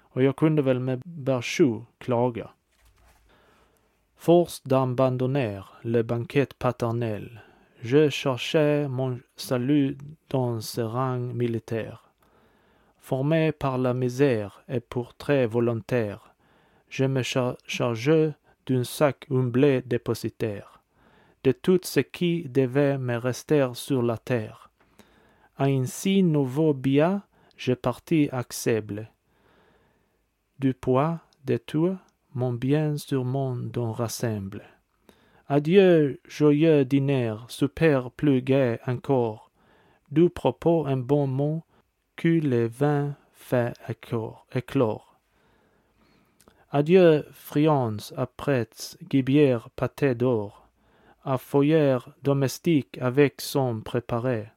Och jag kunde väl med Berchou klaga. Force d'abandonner le banquet paternel. Je cherchais mon salut dans ce rang militaire. Formé par la misère et pour très volontaire, je me charge d'un sac humblé dépositaire de tout ce qui devait me rester sur la terre. À un nouveau bien, je partis accessible. Du poids de tout, mon bien sur mon don rassemble. Adieu, joyeux dîner, super plus gai encore. Du propos un bon mot que le vin fait éclore. Adieu, friands, après gibière pâté d'or, à foyer domestique avec son préparé.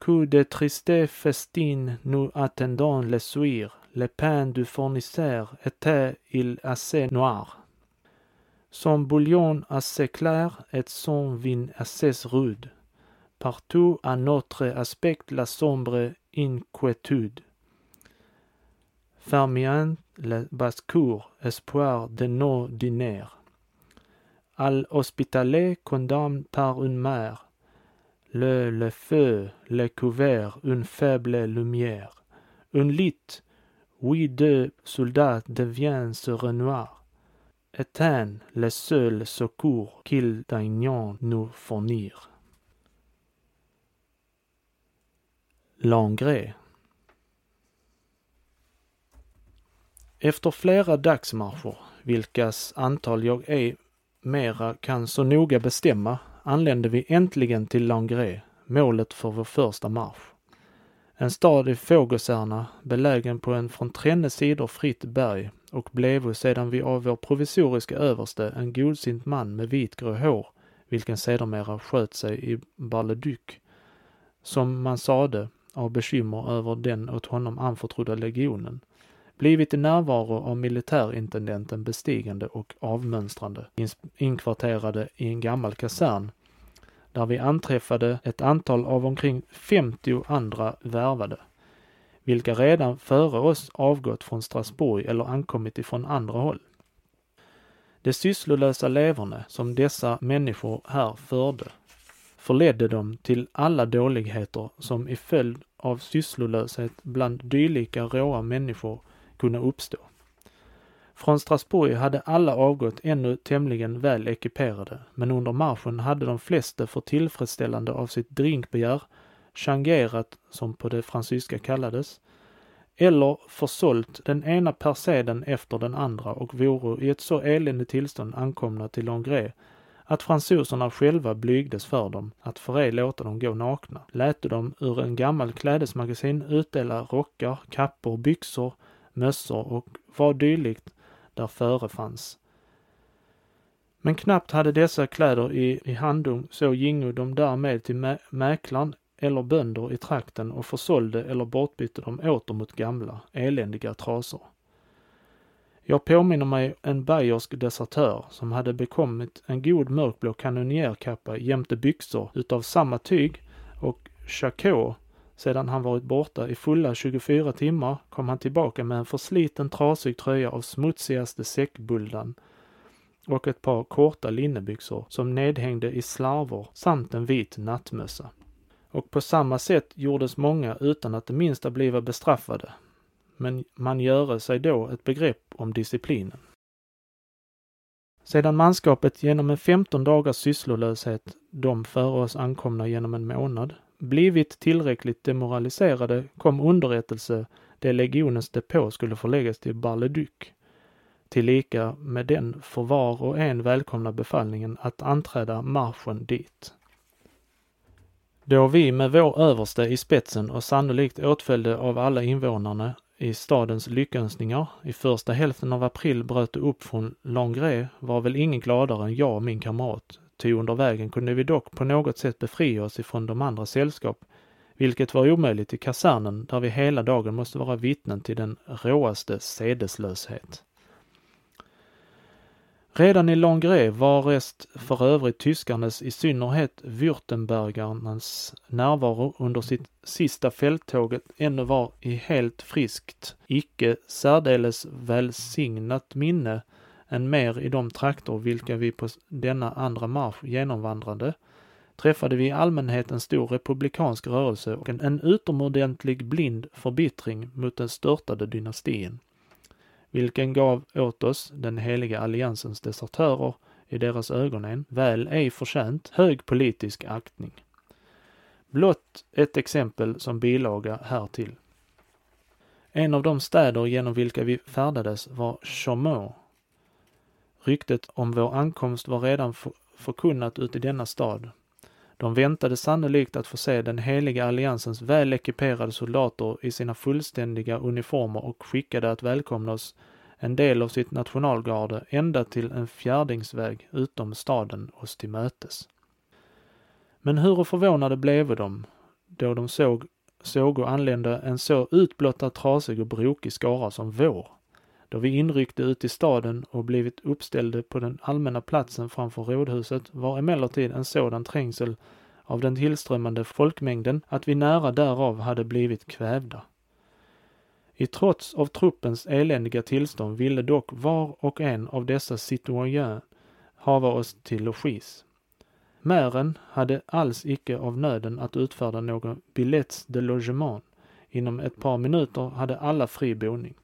Que de tristes festines nous attendons le soir, le pain du fournisseur était-il assez noir? son bouillon assez clair et son vin assez rude. Partout à notre aspect la sombre inquiétude. Fermiant la basse-cour, espoir de nos dîners. Al hospitalet condamne par une mère, le, le feu, le couvert, une faible lumière, un lit, oui deux soldats deviennent ce renoir éteint le seul secours qu'ils daignent nous fournir. Langré Efter flera dagsmarscher, vilkas antal jag ej mera kan så noga bestämma, anlände vi äntligen till Langré, målet för vår första marsch. En stad i Fågelsärna, belägen på en från trenne sidor fritt berg och blevo sedan vi av vår provisoriska överste en godsint man med vitgrå hår, vilken sedermera sköt sig i Balleduc, som man sade av bekymmer över den åt honom anförtrodda legionen, blivit i närvaro av militärintendenten bestigande och avmönstrande, inkvarterade i en gammal kasern där vi anträffade ett antal av omkring 50 andra värvade, vilka redan före oss avgått från Strasbourg eller ankommit ifrån andra håll. Det sysslolösa leverne som dessa människor här förde förledde dem till alla dåligheter som i följd av sysslolöshet bland dylika råa människor kunna uppstå. Från Strasbourg hade alla avgått ännu tämligen väl ekiperade, men under marschen hade de flesta för tillfredsställande av sitt drinkbegär changerat, som på det fransyska kallades, eller försålt den ena perseden efter den andra och voro i ett så eländigt tillstånd ankomna till Longré att fransoserna själva blygdes för dem att för ej låta dem gå nakna, läte dem ur en gammal klädesmagasin utdela rockar, kappor, byxor, mössor och vad dylikt där före fanns. Men knappt hade dessa kläder i, i handom så gingo de därmed till mä mäklaren eller bönder i trakten och försålde eller bortbytte dem åter mot gamla, eländiga trasor. Jag påminner mig en bayersk desertör som hade bekommit en god mörkblå kanonjärkappa jämte byxor utav samma tyg och chacot sedan han varit borta i fulla 24 timmar kom han tillbaka med en försliten trasig tröja av smutsigaste säckbuldan och ett par korta linnebyxor som nedhängde i slarvor samt en vit nattmössa. Och på samma sätt gjordes många utan att det minsta bliva bestraffade. Men man göre sig då ett begrepp om disciplinen. Sedan manskapet genom en 15 dagars sysslolöshet, de före oss ankomna genom en månad, blivit tillräckligt demoraliserade kom underrättelse det legionens depå skulle förläggas till Bar Leduc, tillika med den för var och en välkomna befallningen att anträda marschen dit. Då vi med vår överste i spetsen och sannolikt åtföljde av alla invånarna i stadens lyckönskningar i första hälften av april bröt upp från Langré var väl ingen gladare än jag och min kamrat, ty under vägen kunde vi dock på något sätt befria oss ifrån de andra sällskap, vilket var omöjligt i kasernen där vi hela dagen måste vara vittnen till den råaste sedeslöshet. Redan i Longré var rest för övrigt tyskarnas, i synnerhet Württembergarnas närvaro under sitt sista fälttåget ännu var i helt friskt, icke särdeles välsignat minne än mer i de trakter vilka vi på denna andra marsch genomvandrade, träffade vi i allmänhet en stor republikansk rörelse och en, en utomordentlig blind förbittring mot den störtade dynastin, vilken gav åt oss, den heliga alliansens desertörer, i deras ögon en, väl ej förtjänt, hög politisk aktning. Blott ett exempel som bilaga härtill. En av de städer genom vilka vi färdades var Chaumont. Ryktet om vår ankomst var redan förkunnat ut i denna stad. De väntade sannolikt att få se den heliga alliansens väl ekiperade soldater i sina fullständiga uniformer och skickade att välkomna oss en del av sitt nationalgarde ända till en fjärdingsväg utom staden oss till mötes. Men hur förvånade blev de då de såg såg och anlände en så utblottad, trasig och brokig skara som vår. Då vi inryckte ut i staden och blivit uppställde på den allmänna platsen framför rådhuset var emellertid en sådan trängsel av den tillströmmande folkmängden att vi nära därav hade blivit kvävda. I trots av truppens eländiga tillstånd ville dock var och en av dessa citoyens hava oss till logis. Mären hade alls icke av nöden att utfärda någon billets de logement. Inom ett par minuter hade alla fri boning.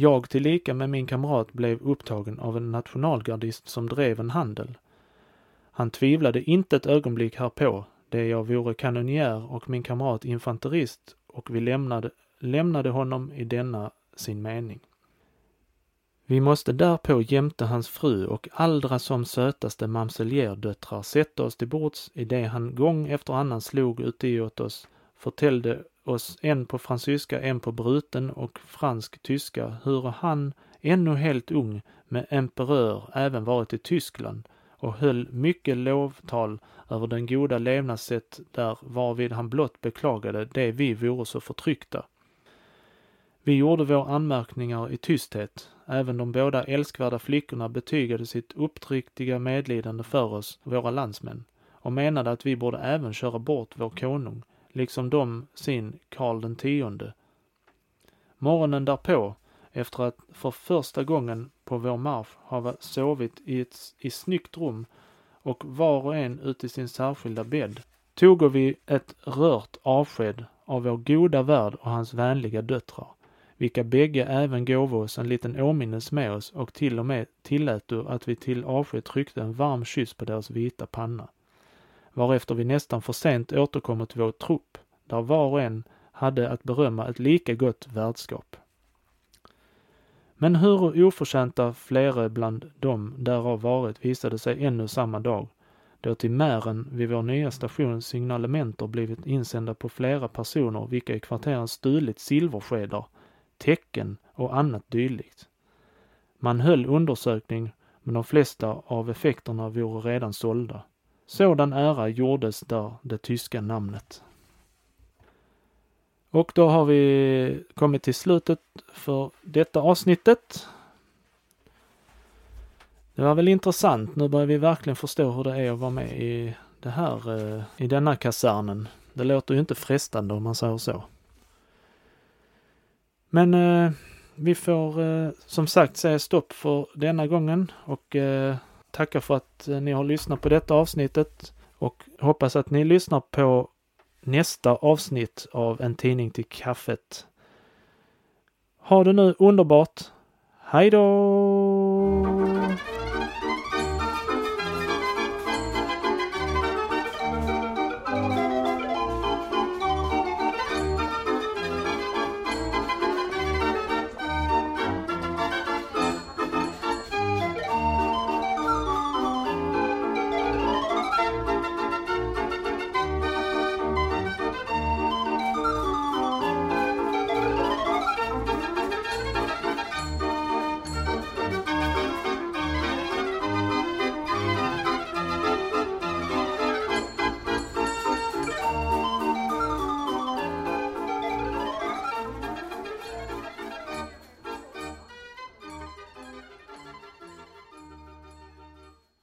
Jag tillika med min kamrat blev upptagen av en nationalgardist som drev en handel. Han tvivlade inte ett ögonblick härpå, det jag vore kanonjär och min kamrat infanterist och vi lämnade, lämnade honom i denna sin mening. Vi måste därpå jämte hans fru och allra som sötaste mamseljerdöttrar sätta oss till bords i det han gång efter annan slog uti åt oss, förtällde oss en på fransyska, en på bruten och fransk-tyska hur han, ännu helt ung, med emperör även varit i Tyskland och höll mycket lovtal över den goda levnadssätt där varvid han blott beklagade det vi vore så förtryckta. Vi gjorde våra anmärkningar i tysthet, Även de båda älskvärda flickorna betygade sitt uppriktiga medlidande för oss, våra landsmän, och menade att vi borde även köra bort vår konung, liksom de sin Karl den tionde. Morgonen därpå, efter att för första gången på vår marsch ha sovit i ett i snyggt rum och var och en ute i sin särskilda bädd, tog vi ett rört avsked av vår goda värd och hans vänliga döttrar vilka bägge även gåvo oss en liten åminnelse med oss och till och med tillät du att vi till avsked tryckte en varm kyss på deras vita panna. Varefter vi nästan för sent återkommer till vår trupp, där var och en hade att berömma ett lika gott värdskap. Men hur oförtjänta flera bland dem därav varit visade sig ännu samma dag, då till Mären vid vår nya station signalementer blivit insända på flera personer vilka i kvarteren stulit silverskedar tecken och annat dylikt. Man höll undersökning, men de flesta av effekterna vore redan sålda. Sådan ära gjordes där det tyska namnet. Och då har vi kommit till slutet för detta avsnittet. Det var väl intressant. Nu börjar vi verkligen förstå hur det är att vara med i det här, eh, i denna kasernen. Det låter ju inte frestande om man säger så. Men eh, vi får eh, som sagt säga stopp för denna gången och eh, Tackar tacka för att eh, ni har lyssnat på detta avsnittet och hoppas att ni lyssnar på nästa avsnitt av En tidning till kaffet. Ha det nu underbart. Hej då!